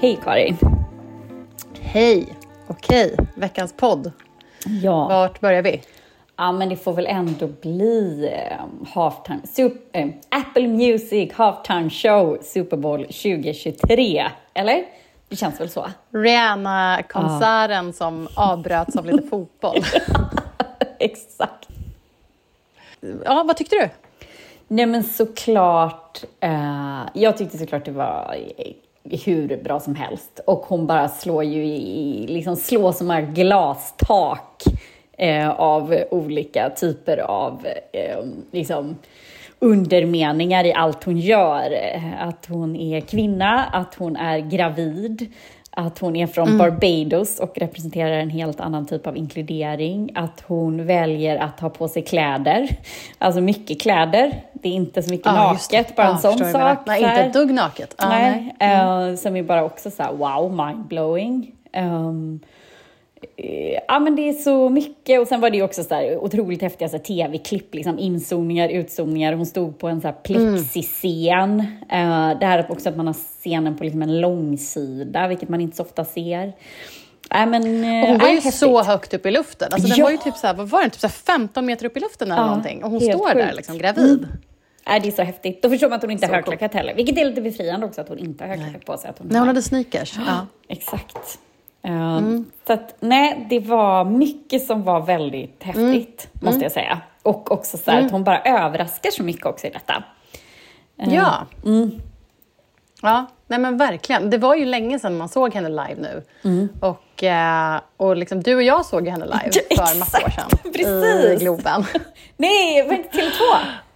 hej Karin. Hej. Okej, veckans podd. Ja. Vart börjar vi? ja, men det får väl ändå bli eh, halftime, sup, eh, Apple Music Halftime Show Super Bowl 2023, eller? Det känns väl så? Rihanna-konserten som avbröts av lite fotboll. Exakt. Ja, vad tyckte du? Nej men såklart, eh, jag tyckte såklart det var hur bra som helst. Och hon bara slår ju i, liksom slår som här glastak eh, av olika typer av eh, liksom undermeningar i allt hon gör. Eh, att hon är kvinna, att hon är gravid, att hon är från Barbados och representerar en helt annan typ av inkludering. Att hon väljer att ha på sig kläder, alltså mycket kläder. Det är inte så mycket det. naket, bara en Ja, sån sak. menar. Nej, inte ett dugg naket. Ja, nej, nej. eh, som är bara också så här, wow, mindblowing. Um, ja, men det är så mycket. Och sen var det också så här otroligt häftiga så tv-klipp, liksom inzoomningar, utzoomningar. Hon stod på en så här plexiscen. Eh, det här är också att man har scenen på liksom en långsida, vilket man inte så ofta ser. Nej, men, eh, Och hon var ju häftigt. så högt upp i luften. Alltså, den Ja. var ju typ så här, vad var den? Typ så här 15 meter upp i luften eller Ja, någonting. Och hon står där sjukt. liksom gravid. Nej, det är så häftigt. Då förstår man att hon inte Så har högklackat heller. Vilket är lite befriande också, att hon inte har högklackat på sig. Att hon Nej, hon hade sneakers. Ja. Exakt. Uh, Så att, nej, det var mycket som var väldigt häftigt, måste jag säga. Och också så här att hon bara överraskar så mycket också i detta. Eh, Ja. Ja, nej men verkligen. Det var ju länge sedan man såg henne live nu. Och, eh, och liksom, du och jag såg henne live för massa år sedan. I Precis. Globen. Nej, var det inte Tele2?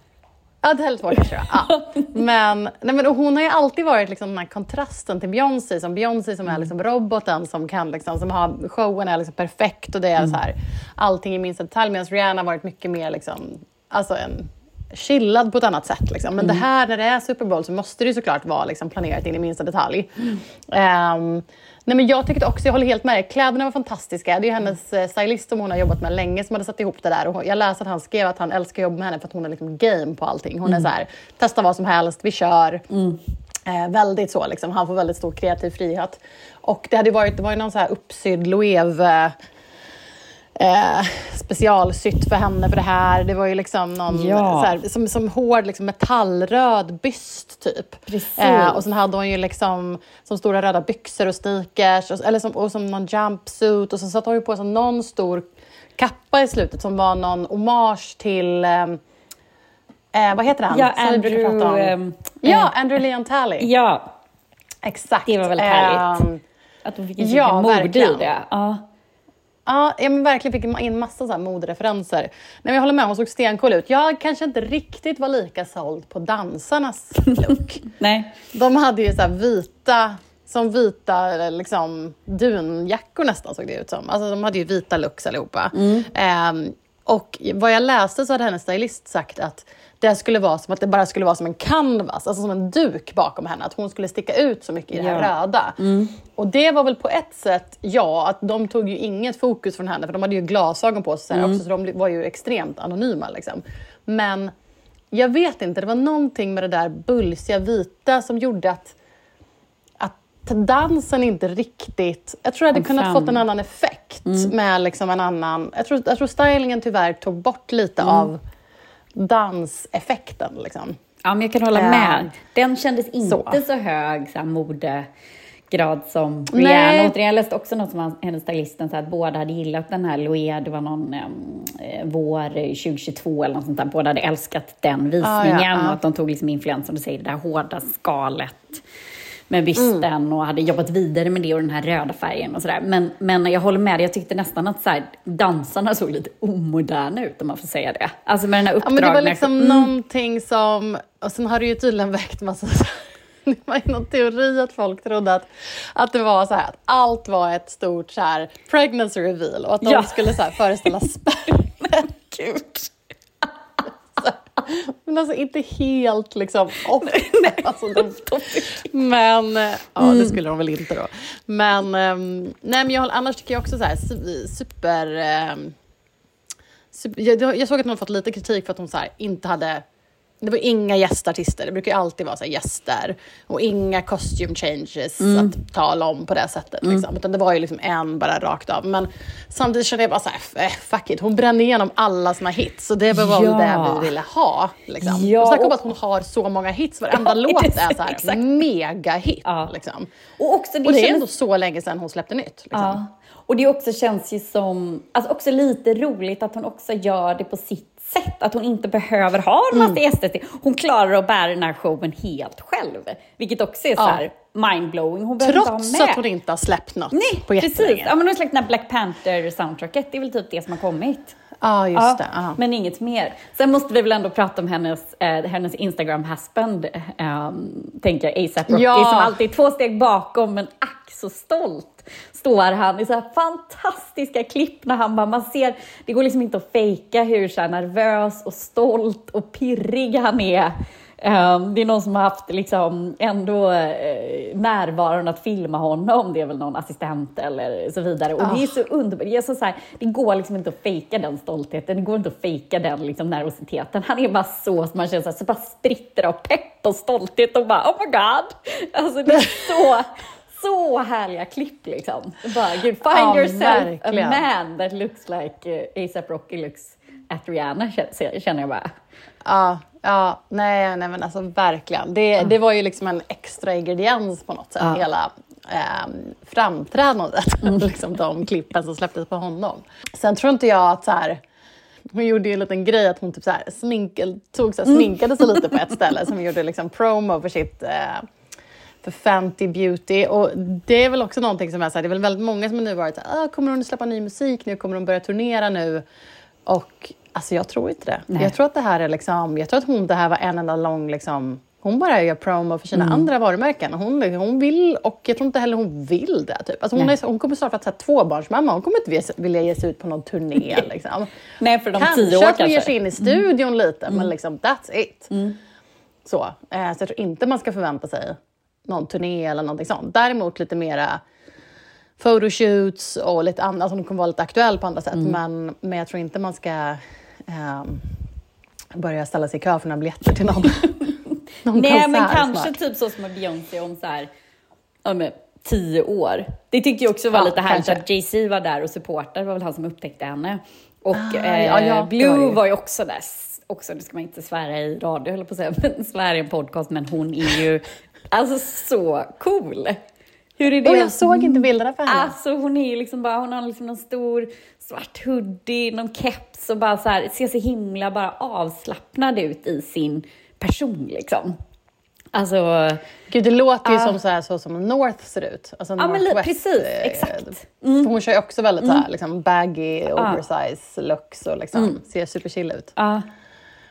Ja, Tele2 kanske det var. ja. Men, nej, men och hon har ju alltid varit liksom den här kontrasten till Beyoncé. Som Beyoncé som är liksom roboten som kan liksom, som har, showen är liksom perfekt och det är så här, allting i minsta detalj. Medan Rihanna har varit mycket mer liksom, alltså en chillad på ett annat sätt. Liksom. Men det här, när det är Super Bowl så måste det såklart vara liksom, planerat in i minsta detalj. Ehm, nej, men jag tyckte också, jag håller helt med dig, kläderna var fantastiska. Det är ju hennes eh, stylist som hon har jobbat med länge som hade satt ihop det där. Och jag läste att han skrev att han älskar att jobba med henne för att hon är liksom game på allting. Hon är så här, testa vad som helst, vi kör. Eh, väldigt så, liksom. han får väldigt stor kreativ frihet. Och det hade varit, det var ju någon så här uppsydd Loewe eh, specialsytt för henne för det här. Det var ju liksom någon Ja. här, som, som hård liksom metallröd byst typ. Eh, och sen hade hon ju liksom som stora röda byxor och sneakers och, eller som, och som någon jumpsuit och så satte hon ju på sig någon stor kappa i slutet som var någon hommage till eh, eh, vad heter han? Ja, Andrew, ehm, ja, Andrew Leon Talley. Ja, Exakt. det var väldigt härligt. Ehm, att hon fick en ja, mode i det. Ja. Ja, ja men verkligen fick in massa så modereferenser. Nej, men jag håller med, hon såg stencool ut. Jag kanske inte riktigt var lika såld på dansarnas look. Nej. De hade ju så vita, som vita liksom, dunjackor nästan såg det ut som. Alltså de hade ju vita looks allihopa. Ehm, och vad jag läste så hade hennes stylist sagt att det skulle vara som att det bara skulle vara som en canvas, alltså som en duk bakom henne. Att hon skulle sticka ut så mycket i det här Ja. röda. Och det var väl på ett sätt, ja, att de tog ju inget fokus från henne, för de hade ju glasögon på sig här också, så de var ju extremt anonyma. Liksom. Men jag vet inte, det var någonting med det där bulsiga vita som gjorde att, att dansen inte riktigt... Jag tror jag hade kunnat fått en annan effekt med liksom en annan... Jag tror, jag tror stylingen tyvärr tog bort lite av danseffekten. Liksom. Ja, men jag kan hålla Eh, med. Den kändes inte så. så, hög så här, modegrad som. Rihanna. Återigen, jag läste också något som hennes stylisten sa att båda hade gillat den här Loé, det var någon em, eh, vår 2022 eller något sånt där. Båda hade älskat den visningen Ah, ja, ja. och att de tog liksom influensen och säger det där hårda skalet med bysten Mm. och hade jobbat vidare med det och den här röda färgen och sådär. Men, men jag håller med dig, jag tyckte nästan att så här, dansarna såg lite omoderna ut om man får säga det. Alltså med den här Ja, uppdragna... men det var liksom Mm. någonting som... Och sen har det ju tydligen väckt massa... Det var ju någon teori att folk trodde att, att det var så här att allt var ett stort så här pregnancy reveal och att de Ja. skulle så här föreställa spermier. Men alltså inte helt liksom off. alltså, de, men, eh, ja det skulle de väl inte då. Men, ehm, nej men jag, annars tycker jag också så här su- super... ehm, super jag, jag såg att hon fått lite kritik för att hon så här, inte hade det var inga gästartister, det brukar ju alltid vara så gäster. Och inga costume changes att tala om på det sättet. Liksom. Utan det var ju liksom en bara rakt av. Men samtidigt kände jag bara så här, eh, fuck it, hon bränner igenom alla sina hits. Och det var väl Ja. det vi ville ha. Liksom. Ja, och snacka om att hon har så många hits, varenda Ja, låt är är så här exakt. Ja. Liksom. Och, också, det Och det är kändes- ändå så länge sedan hon släppte nytt. Liksom. Ja. Och det också känns ju som, alltså också lite roligt att hon också gör det på sitt sätt. Att hon inte behöver ha en massa gäster. till. Hon klarar att bära den här showen helt själv. Vilket också är så här mindblowing. Hon Trots att hon inte har släppt något Nej, på precis. jättelänge. Ja, men hon har släppt den här Black Panther-soundtracket. Det är väl typ det som har kommit. Ja, just Ja, det. Ja. Men inget mer. Sen måste vi väl ändå prata om hennes, eh, hennes Instagram-husband, eh, tänker jag, ASAP Rocky, Ja. som alltid är två steg bakom, men ack så stolt står han i så här fantastiska klipp när han bara, man ser, det går liksom inte att fejka hur så nervös och stolt och pirrig han är. Um, det är någon som har haft liksom ändå eh, närvaron att filma honom, det är väl någon assistent eller så vidare. Och det är så underbart. Det, är så så här, det går liksom inte att fejka den stoltheten, det går inte att fejka den liksom, nervositeten. Han är bara så, man känner så, här, så bara spritter av pepp och stolthet och bara oh my god. Alltså det är så, så härliga klipp liksom. Bara, gud, find Ja, yourself verkligen. a man that looks like uh, ASAP Rocky looks at Rihanna känner- känner jag bara. Ja, ja nej, nej men alltså verkligen. Det, det var ju liksom en extra ingrediens på något sätt, Ja. hela eh, framträdandet, liksom de klippen som släpptes på honom. Sen tror inte jag att så här, hon gjorde ju en liten grej att hon typ så här, sminkel, tog så här, sminkade sig lite på ett ställe som gjorde liksom promo för sitt eh, för Fenty Beauty. Och det är väl också någonting som är så här, det är väl väldigt många som har nu varit så här, ah, kommer hon släppa ny musik nu? Kommer hon börja turnera nu? Och alltså jag tror inte det. Nej. Jag tror att det här är liksom, jag tror att hon, det här var en enda lång liksom, hon bara gör promo för sina andra varumärken. Hon, hon vill, och jag tror inte heller hon vill det. Typ. Alltså hon, Nej. är, hon kommer starta ett tvåbarnsmamma, hon kommer inte vilja- ge sig ut på någon turné. Liksom. Nej, för de kanske tio år att hon ger kanske. sig in i studion lite, men liksom that's it. Så, eh, så jag tror inte man ska förvänta sig någon turné eller någonting sånt. Däremot lite mera photoshoots och lite annat, alltså hon kommer vara lite aktuell på andra sätt. Men, men jag tror inte man ska börja ställa sig i kö för några biljetter till någon, någon Nej, konsert men kanske snart. typ så som med Beyoncé om så här, men, tio år. Det tyckte jag också var Ja, lite härligt att Jay-Z var där och supportade. Det var väl han som upptäckte henne. Och Ah, eh, ja, ja, var Blue var ju. också där. Också, det ska man inte svära i radio, höll på att säga, men svära i en podcast. Men hon är ju alltså så cool. Hur är det? Och jag såg inte bilderna för henne. Alltså hon är ju liksom bara, hon har liksom någon stor svart hoodie, någon keps och bara så här, ser så himla bara avslappnad ut i sin person liksom. Alltså, Gud, det låter ju Ah. som så, här, så som North ser ut. Alltså Ja, men precis, eh, exakt. Mm. Hon kör ju också väldigt så här, liksom, baggy, oversize looks och liksom, Mm. ser superchill ut. ja.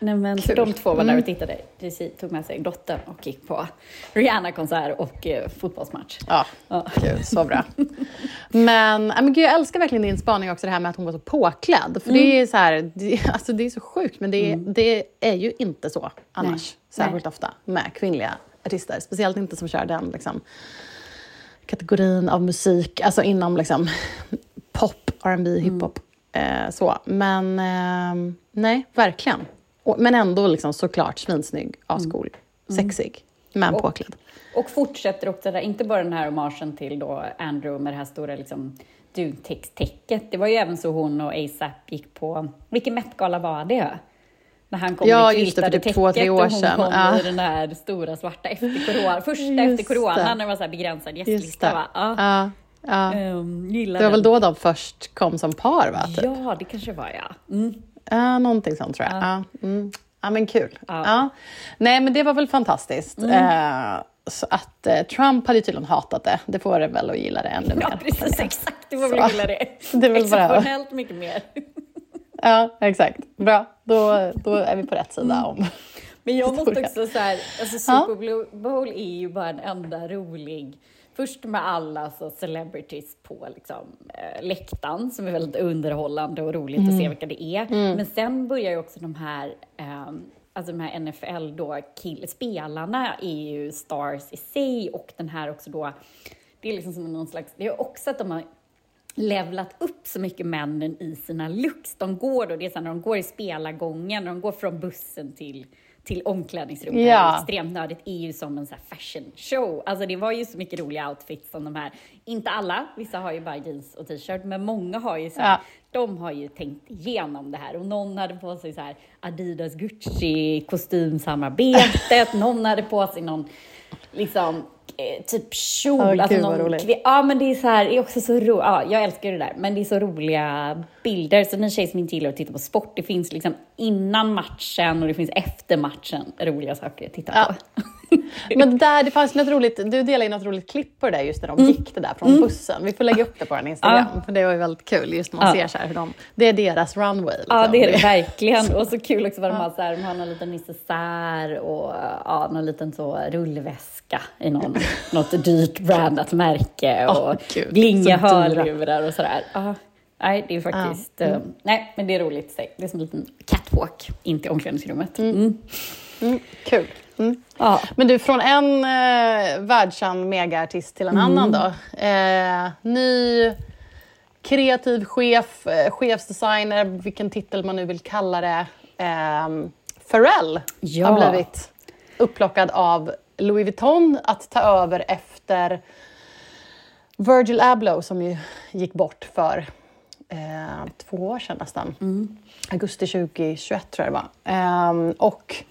Nej, men Kul. de två var där och tittade. Jay-Z tog med sig dottern och gick på Rihanna-konsert och eh, fotbollsmatch. Ja, Ja. Gud, så bra. Men, men gud, jag älskar verkligen din spaning också, det här med att hon var så påklädd. För Mm. det är så här, det, alltså, det är så sjukt, men det, det är ju inte så annars. Nej. Särskilt ofta med kvinnliga artister. Speciellt inte som kör den liksom, kategorin av musik, alltså inom liksom, pop, R&B, Mm. hiphop. Eh, så. Men eh, nej, verkligen. Och, men ändå liksom, såklart svinsnygg, ascool, sexig, men Mm. Och- påklädd. Och fortsätter också där, inte bara den här hommagen till då Andrew med det här stora liksom duntäcket. Det var ju även så hon och ASAP gick på, vilken Met-gala var det? När han kom Ja, i just det, för typ två, tre år och hon sedan. kom Ja. i den där stora svarta efter corona, första Just efter corona det. när det var så här begränsad gästlista. Va? Ja. Ja, ja. Um, Det var väl den. då de först kom som par, va? Typ. Ja, det kanske var ja. Mm. Ja, någonting sånt tror jag. Ja. Mm. ja, men kul. Ja. Mm. Ja. Nej, men det var väl fantastiskt. Eh, så att eh, Trump hade tydligen hatat det. Det får det väl att gilla det ännu Ja, mer. precis, exakt. Det var Så. väl gilla det. Det är Exceptionellt mycket mer. Ja, exakt. Bra, då, då är vi på rätt sida om... Men jag måste också så här, alltså Ja. Super Bowl är ju bara en enda rolig, först med alla så celebrities på liksom, eh, läktaren som är väldigt underhållande och roligt att se vilka det är. Men sen börjar ju också de här ehm, alltså de här NFL då, kill, spelarna är ju stars i sig och den här också då, det är liksom som någon slags, det är också att de har levlat upp så mycket männen i sina looks. De går då, det är så när de går i spelargången, när de går från bussen till till omklädningsrummet. Ja. Extremt nördigt, är ju som en så här fashion show. Alltså det var ju så mycket roliga outfits som de här, inte alla, vissa har ju bara jeans och t-shirt, men många har ju så här, Ja. de har ju tänkt igenom det här och någon hade på sig så här Adidas Gucci kostymsamarbetet, någon hade på sig någon liksom eh, typ kjol. Ja, gud, vad någon Ja, men det är så här, är också så roligt. Ja, jag älskar det där, men det är så roliga bilder. Så ni tjejer som inte gillar att titta på sport, det finns liksom innan matchen och det finns efter matchen roliga saker att titta Ja. på. Men det där, det fanns något roligt, du delade ju något roligt klipp på det där just när de Mm. gick det där från bussen. Vi får lägga upp det på vår Instagram, för det var ju väldigt kul just när man Ja. ser så här hur de, det är deras runway. Liksom. Ja, det är det verkligen. Och så kul också vad de har så här, de har någon liten necessär och ja, någon liten så rullväska i någon, något dyrt brandat märke och gud, glinga hörlurar och sådär. Ja, nej, det är faktiskt, eh, nej, men det är roligt. Det är som en liten catwalk in till omklädningsrummet. Mm. Mm, kul. Mm. Ja. Men du, från en eh, världskänd megaartist till en annan då. Eh, ny kreativ chef, eh, chefsdesigner, vilken titel man nu vill kalla det. Eh, Pharrell Ja. har blivit upplockad av Louis Vuitton att ta över efter Virgil Abloh som ju gick bort för eh, två år sedan nästan. Augusti 2021 tror jag det var. Ehm, och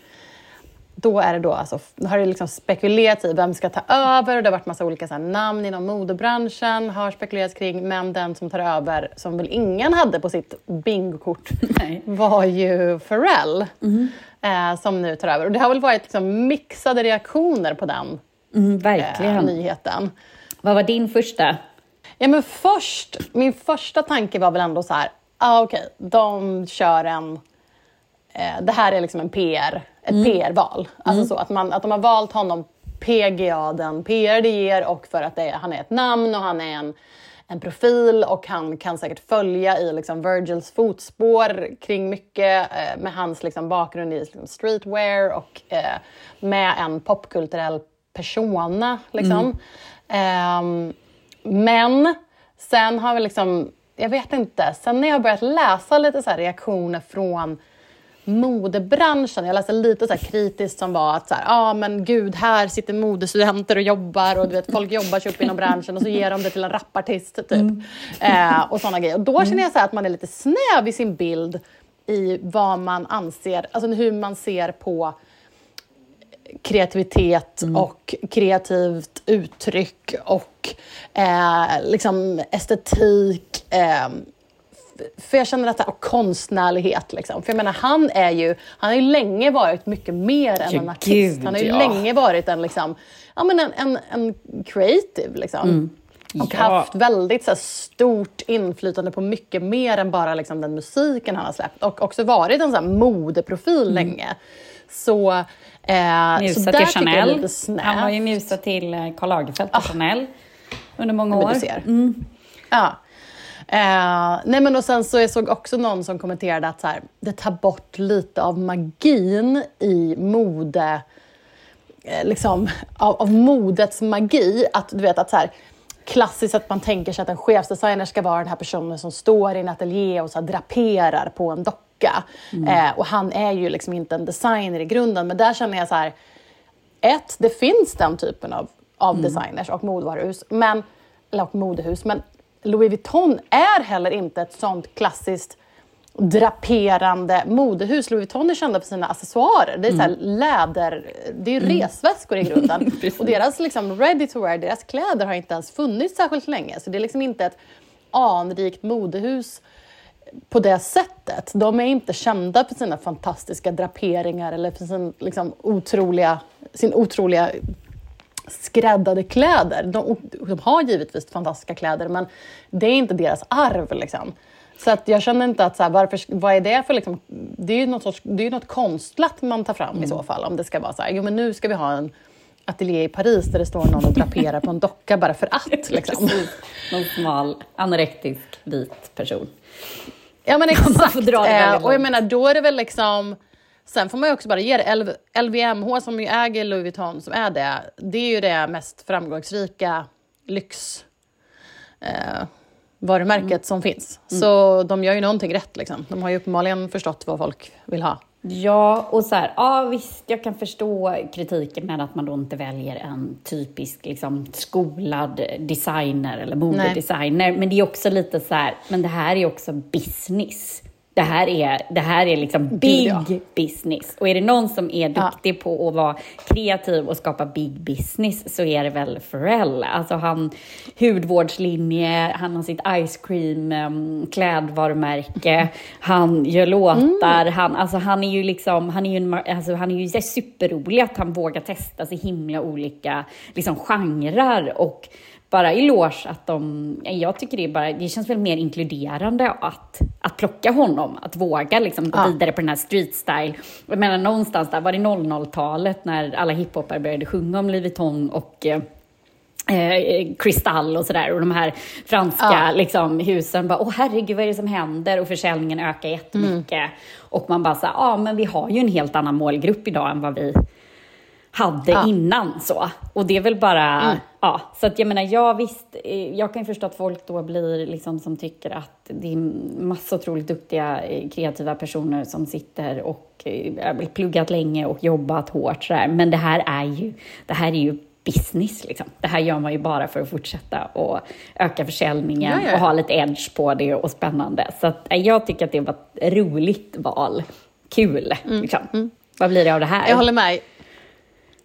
då är det då alltså, då har det liksom spekulerats i vem ska ta över och det har varit massa olika så här, namn inom modebranschen har spekulerats kring men den som tar över som väl ingen hade på sitt bingokort var ju Pharrell eh, som nu tar över. Och det har väl varit liksom mixade reaktioner på den Mm, eh, nyheten. Vad var din första? Ja, men först, min första tanke var väl ändå så här, ah, okej, de kör en... Eh, det här är liksom en PR, ett PR-val. Alltså så att, man, att de har valt honom PGA, den PR det ger och för att är, han är ett namn och han är en, en profil och han kan säkert följa i liksom Virgils fotspår kring mycket eh, med hans liksom bakgrund i liksom streetwear och eh, med en popkulturell persona. Liksom. Ehm, men sen har vi liksom, jag vet inte, sen när jag har börjat läsa lite så reaktioner från modebranschen. Jag läste lite så här kritiskt som var att så här, ah, men gud, här sitter modestudenter och jobbar och du vet, folk jobbar sig upp inom branschen och så ger de det till en rapartist typ. Eh, och sådana grejer. Och då känner jag så här att man är lite snäv i sin bild i vad man anser, alltså hur man ser på kreativitet och kreativt uttryck och eh, liksom estetik. Eh, för jag känner att det och konstnärlighet. Liksom. För jag menar, han är ju, han har ju länge varit mycket mer än en artist. han har ju ja. länge varit en, liksom, ja, men en, en, en creative. Liksom. Och Ja. haft väldigt så här, stort inflytande på mycket mer än bara liksom, den musiken han har släppt. Och också varit en så här, modeprofil länge. Så, eh, så Musa där till tycker jag är Chanel. lite snävt. Han var ju musa till eh, Karl Lagerfeld och Chanel under många år. du ser. Ja. Eh, nej men och sen så jag såg också någon som kommenterade att så här, det tar bort lite av magin i mode, eh, liksom, av, av modets magi. Att du vet att så här, klassiskt att man tänker sig att en chefsdesigner ska vara den här personen som står i en ateljé och så draperar på en docka. Eh, och han är ju liksom inte en designer i grunden, men där känner jag så här, ett, det finns den typen av, av designers och modevaruhus, men, eller och modehus, men Louis Vuitton är heller inte ett sånt klassiskt draperande modehus. Louis Vuitton är kända för sina accessoarer. Det är så här läder, det är ju resväskor i grunden. och deras liksom ready to wear, deras kläder har inte ens funnits särskilt länge. Så det är liksom inte ett anrikt modehus på det sättet. De är inte kända för sina fantastiska draperingar eller för sin, liksom, otroliga, sin otroliga skräddade kläder. De, de har givetvis fantastiska kläder, men det är inte deras arv. Liksom. Så att jag känner inte att, så här, varför, vad är det för... Liksom, det är ju något, sorts, det är något konstlat man tar fram i så fall. Om det ska vara så här, jo men nu ska vi ha en ateljé i Paris där det står någon och draperar på en docka bara för att. Liksom. Precis. Någon smal, anorektisk, vit person. Ja men exakt. Eh, och jag menar, då är det väl liksom... Sen får man ju också bara ge det. LV, LVMH som ju äger Louis Vuitton, som är det, det är ju det mest framgångsrika lyx eh, varumärket som finns. Så de gör ju någonting rätt liksom. De har ju uppenbarligen förstått vad folk vill ha. Ja, och så här, ja visst, jag kan förstå kritiken med att man då inte väljer en typisk liksom, skolad designer eller modedesigner. Men det är också lite så här, men det här är också business. Det här är, det här är liksom big ja. business. Och är det någon som är duktig på att vara kreativ och skapa big business så är det väl Pharrell. Alltså han, hudvårdslinje, han har sitt ice cream um, klädvarumärke, han gör låtar, han, alltså han är ju liksom, han är ju, en, alltså han är ju superrolig att han vågar testa så himla olika liksom genrer och bara eloge att de, jag tycker det bara, det känns väl mer inkluderande att, att plocka honom, att våga liksom gå Ja. vidare på den här street style. Jag menar någonstans där, var det 00-talet när alla hiphopare började sjunga om Louis Vuitton och eh, eh, Kristall och sådär och de här franska Ja. liksom, husen bara, åh herregud vad är det som händer? Och försäljningen ökar jättemycket. Och man bara, så här, ja men vi har ju en helt annan målgrupp idag än vad vi hade Ja. innan så. Och det är väl bara, Mm. ja. Så att jag menar, ja visst, eh, jag kan ju förstå att folk då blir liksom som tycker att det är massa otroligt duktiga eh, kreativa personer som sitter och eh, pluggat länge och jobbat hårt sådär. Men det här är ju, det här är ju business liksom. Det här gör man ju bara för att fortsätta och öka försäljningen Ja, och ha lite edge på det och spännande. Så att, jag tycker att det var ett roligt val. Kul, liksom. Vad blir det av det här? Mm, Jag håller med.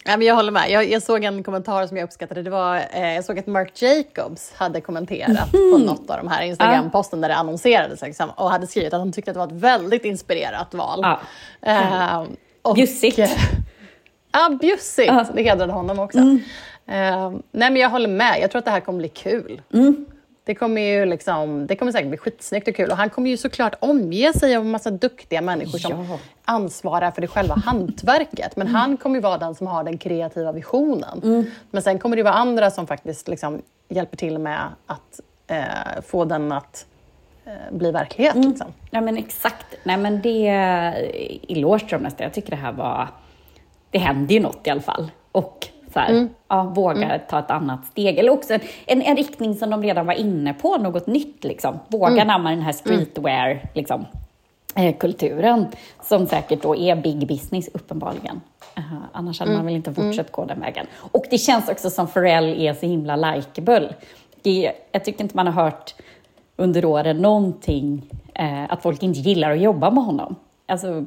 Ja, men jag håller med. Jag, jag såg en kommentar som jag uppskattade. Det var, eh, jag såg att Marc Jacobs hade kommenterat på något av de här Instagram-posten där det annonserades liksom, och hade skrivit att han tyckte att det var ett väldigt inspirerat val. Ja. Eh, och- Bjussigt. Ja, bjussigt. Ja. Det hedrade honom också. Eh, nej, men jag håller med. Jag tror att det här kommer bli kul. Det kommer ju liksom, det kommer säkert bli skitsnyggt och kul. Och han kommer ju såklart omge sig av en massa duktiga människor som Ja. ansvarar för det själva hantverket. Men han kommer ju vara den som har den kreativa visionen. Men sen kommer det vara andra som faktiskt liksom hjälper till med att eh, få den att eh, bli verklighet. Liksom. Ja men exakt. Nej men det, eloge till dem nästan. Jag tycker det här var, det hände ju något i alla fall. Och så här, ja, våga ta ett annat steg. Eller också en, en riktning som de redan var inne på, något nytt liksom. Våga namna den här streetwear, liksom, eh, kulturen som säkert då är big business uppenbarligen. Eh, annars hade man väl inte fortsatt gå den vägen. Och det känns också som Pharrell är så himla likeable. Det, jag tycker inte man har hört under åren någonting eh, att folk inte gillar att jobba med honom. Alltså,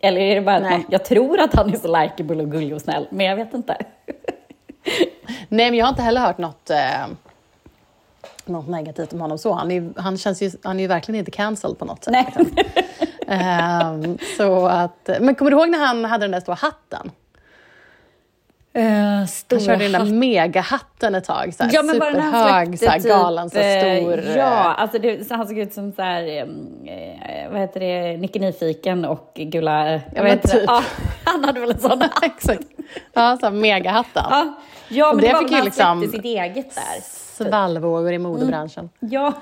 eller är det bara att man, jag tror att han är så likeable och gullig och snäll, men jag vet inte. Nej, men jag har inte heller hört något, eh, något negativt om honom så. Han är, han, känns ju, han är ju verkligen inte cancelled på något sätt. Nej. Ehm, så att, men kommer du ihåg när han hade den där stora hatten? Uh, Han körde den där megahatten ett tag. Så här, Ja, men superhög, så här, släppte galen, så eh, stor. Ja, eh, alltså det, så han såg ut som så här, eh, vad heter det, Nicke Nyfiken och Gula... eh, Ja, men typ. Ja, han hade väl en sån. Exakt. Ja, så här, megahatten. ja, ja, men det det, var fick väl liksom- sitt eget där. Svallvågor i modebranschen. Ja,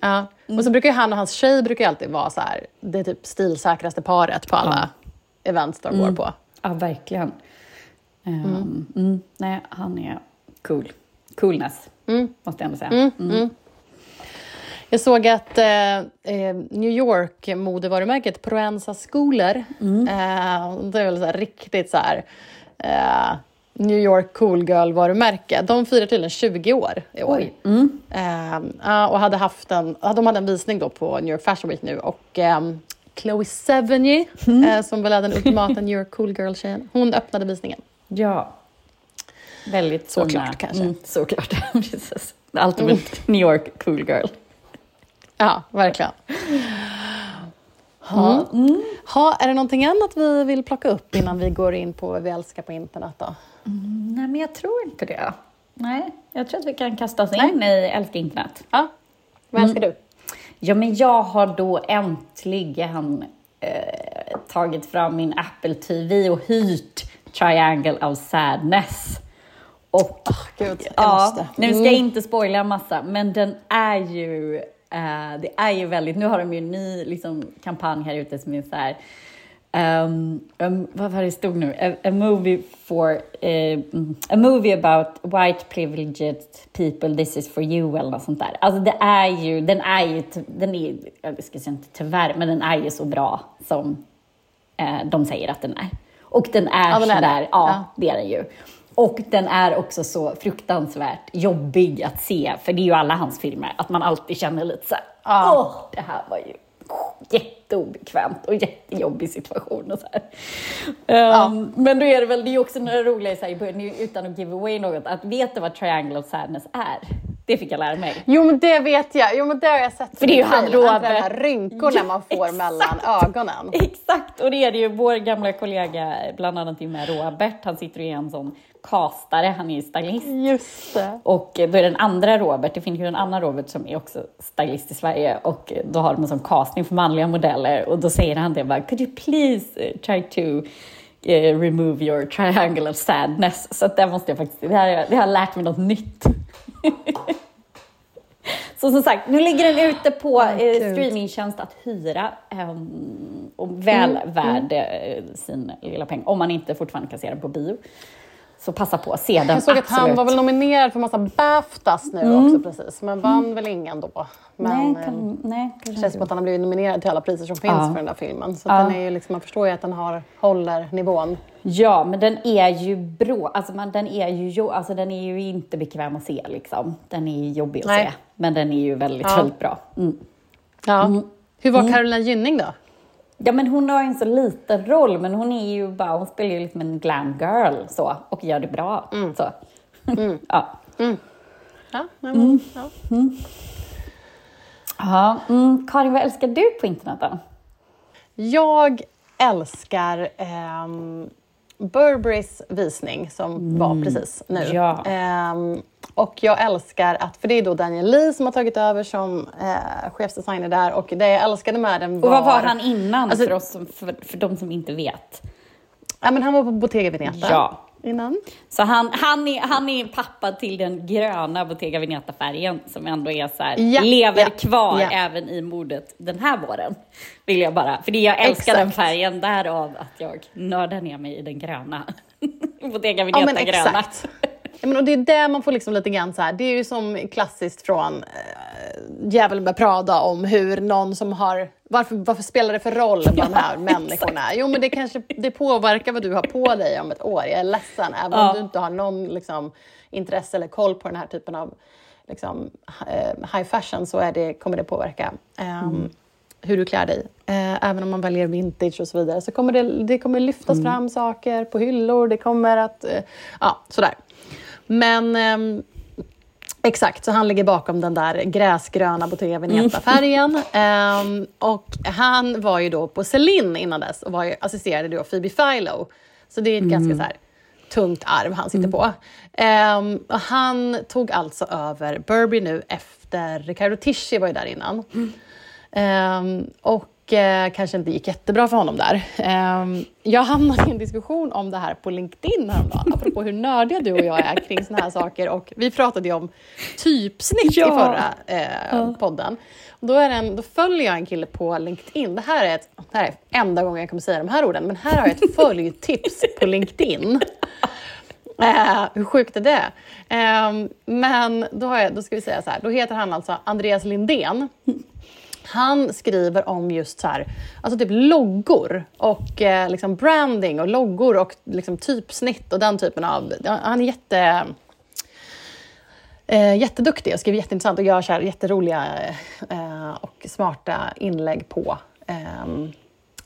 Ja. Och så brukar ju han och hans tjej brukar ju alltid vara så det typ stilsäkraste paret på alla events de går på. ja verkligen. Um, mm, nej, han är cool. Coolness, måste jag ändå säga. Mm. Jag såg att eh, eh, New York-modevarumärket Proenza Schooler, eh, det är väl så riktigt så här, eh, New York cool girl-varumärke. De firar tydligen 20 år i år. Mm. Eh, ja, och hade haft en, de hade en visning då på New York Fashion Week nu och ehm, Chloe Sevigny, eh, som väl är den ultimata New York cool girl-tjejen, hon öppnade visningen. Ja. Väldigt Såklart, kanske. Mm, såklart, precis. Alltid mm. New York cool girl. Ja, verkligen. Ha. Ha, är det någonting annat vi vill plocka upp innan vi går in på vad vi älskar på internet? Då? Nej, men jag tror inte det. Nej, jag tror att vi kan kasta oss in i älska internet. Ja. Vad älskar du? Ja, men jag har då äntligen eh, tagit fram min Apple TV och hyrt Triangle of Sadness. Och Gud, jag ja, nu ska jag inte spoila en massa, men den är ju, eh, det är ju väldigt, nu har de ju en ny liksom, kampanj här ute som är så här, Um, um, vad var det stod nu? A, a movie for mm, a movie about white privileged people, this is for you eller något sånt där. Alltså det är ju, den är ju, den är, jag ska säga inte tyvärr, men den är ju så bra som eh, de säger att den är. Och den är Ja, den är sådär, det. ja, Ja. det är den ju. Och den är också så fruktansvärt jobbig att se, för det är ju alla hans filmer, att man alltid känner lite så här, Ja. åh, det här var ju jätteobekvämt och jättejobbig situation och så här. Ehm, Men då är det väl, det är också några roliga så här, utan att give away något, att vet du vad Triangle of Sadness är? Det fick jag lära mig. Jo men det vet jag, jo men det har jag sett. För det är ju han, det Robert. De här rynkorna Ja, man får exakt. mellan ögonen. Exakt, och det är det ju vår gamla kollega, bland annat ju med Robert, han sitter ju i en sån kastare, han är ju stylist. Just det. Och då är den andra Robert, det finns ju en annan Robert som är också stylist i Sverige och då har de en sån casting för manliga modeller och då säger han det bara, could you please eh, try to eh, remove your triangle of sadness. Så där måste jag faktiskt, det har, jag- det har lärt mig något nytt. Så som sagt, nu ligger den ute på eh, streamingtjänst att hyra ehm, och väl värd eh, sin lilla peng. Om man inte fortfarande kan se den på bio. Så passa på, se den Jag såg att han absolut. var väl nominerad för massa Baftas nu också precis, men vann väl ingen då. Men nej, eh, kan, nej, det känns som att han har blivit nominerad till alla priser som finns Ja. för den där filmen. Så Ja. den är ju liksom, man förstår ju att den har, håller nivån. Ja, men den är ju bra. Alltså, man, den, är ju, alltså, den är ju inte bekväm att se. Liksom. Den är ju jobbig att Nej. se, men den är ju väldigt, Ja. väldigt bra. Mm. Ja. Hur var Carolina Gynning då? Ja, men hon har ju en så liten roll, men hon är ju bara, hon spelar ju liksom en glam girl så, och gör det bra. Mm. Så. ja. Ja, nej, men, ja. Ja. Mm. Karin, vad älskar du på internet då? Jag älskar ehm, Burberrys visning som var precis nu. Mm. ja. Ehm, och jag älskar att, för det är då Daniel Lee som har tagit över som eh, chefsdesigner där och det jag älskade med den var... Och vad var han innan, Alltså- för, oss som, för, för de som inte vet? Ja, men han var på Bottega Veneta Ja. Innan. Så han, han, är, han är pappa till den gröna Bottega Veneta-färgen som ändå är så här, Ja, lever ja, kvar ja. även i modet den här våren. Vill jag bara. För jag älskar Exakt. den färgen, därav att jag nördar ner mig i den gröna. Bottega Ja, Veneta men exakt. Ja, men och det är där man får liksom lite grann så här, det är ju som klassiskt från äh, Djävulen med Prada om hur någon som har, varför, varför spelar det för roll vad de här människorna är? Jo men det kanske, det påverkar vad du har på dig om ett år, jag är ledsen, även Ja. om du inte har någon liksom, intresse eller koll på den här typen av liksom, eh, high fashion så är det, kommer det påverka. ehm, hur du klär dig. Eh, även om man väljer vintage och så vidare så kommer det, det kommer lyftas fram saker på hyllor. Det kommer att... Eh, ja, sådär. Men ehm, exakt, så han ligger bakom den där gräsgröna Bottega Veneta-färgen. Ehm, och han var ju då på Celine innan dess och var ju, assisterade då Phoebe Philo. Så det är ett ganska så här, tungt arv han sitter på. Ehm, och han tog alltså över Burberry nu efter Riccardo Tisci var ju där innan. Ehm, och eh, kanske inte gick jättebra för honom där. Ehm, jag hamnade i en diskussion om det här på LinkedIn häromdagen, apropå hur nördiga du och jag är kring såna här saker. Och vi pratade ju om typsnitt Ja. i förra eh, podden. Och då, är en, då följer jag en kille på LinkedIn. Det här, är ett, det här är enda gången jag kommer säga de här orden, men här har jag ett följtips på LinkedIn. Eh, hur sjukt är det? Eh, men då, har jag, då ska vi säga så här, då heter han alltså Andreas Lindén. Han skriver om just så här, alltså typ loggor och eh, liksom branding och loggor och liksom typsnitt och den typen av... Han är jätte... Eh, jätteduktig och skriver jätteintressant och gör så här jätteroliga eh, och smarta inlägg på, ehm,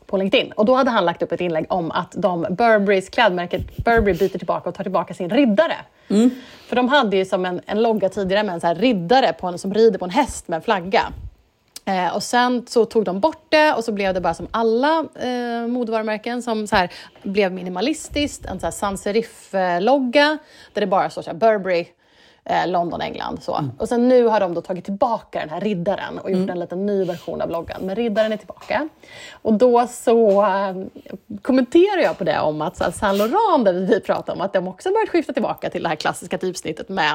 på LinkedIn. Och då hade han lagt upp ett inlägg om att de Burberrys klädmärket Burberry byter tillbaka och tar tillbaka sin riddare. För de hade ju som en, en logga tidigare med en så riddare på en, som rider på en häst med en flagga. Eh, och sen så tog de bort det och så blev det bara som alla eh, modevarumärken som så här, blev minimalistiskt, en så här sans serif-logga eh, där det bara står så här Burberry Eh, London, England. Så. Och sen nu har de då tagit tillbaka den här riddaren och gjort en liten ny version av bloggen. Men riddaren är tillbaka. Och då så eh, kommenterar jag på det om att så här, Saint Laurent, där vi pratade om, att de också börjat skifta tillbaka till det här klassiska typsnittet med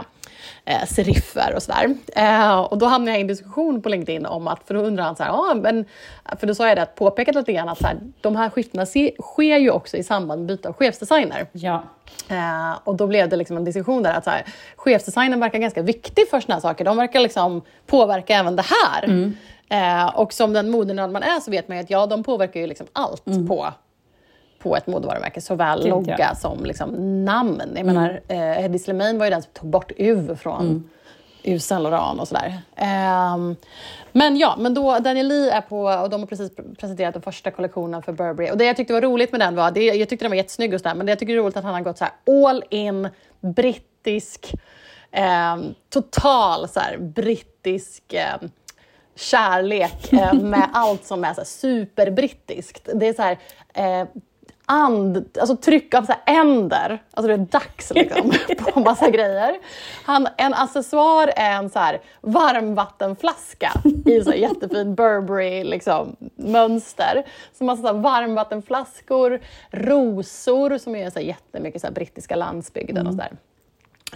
eh, seriffer och sådär. Eh, och då hamnade jag i en diskussion på LinkedIn om att, för då undrar han så här, ah, men, för då sa jag det att påpekat lite grann att så här, de här skiftena se, sker ju också i samband med byte av chefsdesigner. Ja. Eh, och då blev det liksom en diskussion där att så här, chefsdesignen verkar ganska viktig för såna här saker. De verkar liksom påverka även det här. Eh, och som den modenörd man är så vet man ju att ja, de påverkar ju liksom allt på, på ett modevarumärke. Såväl ja. logga som liksom namn. Jag menar, eh, Hedi Slimane var ju den som tog bort U från ur Saint Laurent och sådär. Ehm, men ja, men då Daniel Lee är på, och de har precis presenterat den första kollektionen för Burberry. Och det jag tyckte var roligt med den var, det, jag tyckte den var jättesnygg och sådär, men det jag tycker är roligt att han har gått så här all in, brittisk, ehm, total så brittisk ehm, kärlek eh, med allt som är så superbrittiskt. Det är så här, eh, and, alltså tryck av så änder. Alltså det är dags liksom, på massa grejer. Han, en accessoar är en så här varmvattenflaska i så här jättefin Burberry liksom, mönster. Så massa så här varmvattenflaskor, rosor som är så här jättemycket så här brittiska landsbygden och sådär.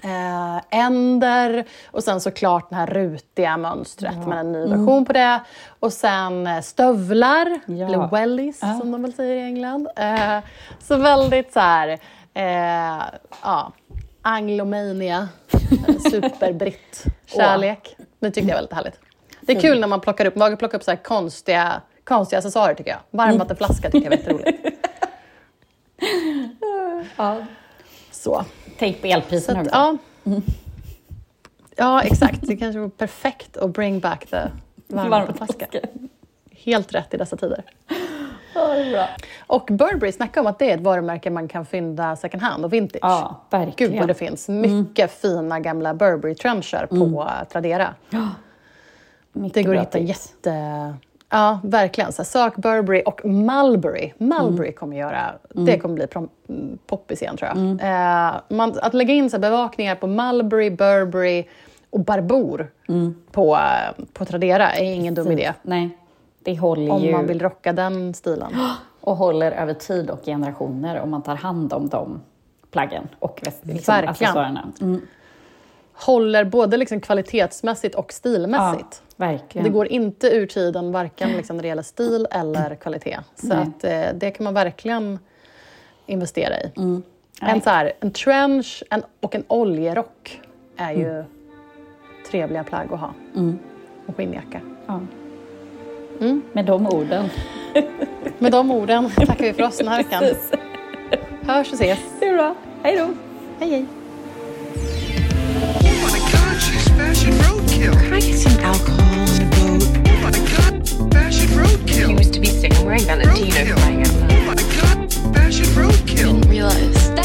Eh, änder och sen såklart det här rutiga mönstret med en ny version på det. Och sen eh, stövlar, Ja. eller wellies som de väl säger i England. Eh, så väldigt så här, eh, ja, anglomania, superbritt kärlek. Det tyckte jag var lite härligt. Det är kul när man plockar upp, vågar plocka upp så konstiga, konstiga accessoarer tycker jag. Varmvattenflaska tycker jag var jätteroligt. ja. Så. Tänk på elpriserna att, ja. ja, exakt. Det kanske var perfekt att bring back the varmvattenflaska. Helt rätt i dessa tider. Ja. Och Burberry snackar om att det är ett varumärke man kan fynda second hand och vintage. Ja, verkligen. Gud vad det finns mycket fina gamla Burberry-trenchar på eh, Tradera. Mycket Det går att hitta jätte... Ja, verkligen. Så sök Burberry och Mulberry. Mulberry kommer göra... Det kommer bli mm, poppis igen, tror jag. Eh, man, att lägga in så bevakningar på Mulberry, Burberry och Barbour på, eh, på Tradera är ingen dum idé. Nej, det håller Om ju man vill rocka den stilen. och håller över tid och generationer om man tar hand om de plaggen och liksom, accessoarerna. Mm. Håller både liksom kvalitetsmässigt och stilmässigt. Ja, verkligen. Det går inte ur tiden, varken liksom när det gäller stil eller kvalitet. Så Nej. att, eh, det kan man verkligen investera i. Nej. En, så här, en trench en, och en oljerock är ju trevliga plagg att ha. Och skinnjacka. Ja. Mm. Med de orden. Med de orden tackar vi för oss den här veckan. Hörs och ses. Det är bra. Hej då! Hej hej! Can I get some alcohol and a boat? Oh my god, fashion roadkill. He used to be sick. I'm wearing Valentino roadkill. out. Oh my god, fashion roadkill. Didn't realize.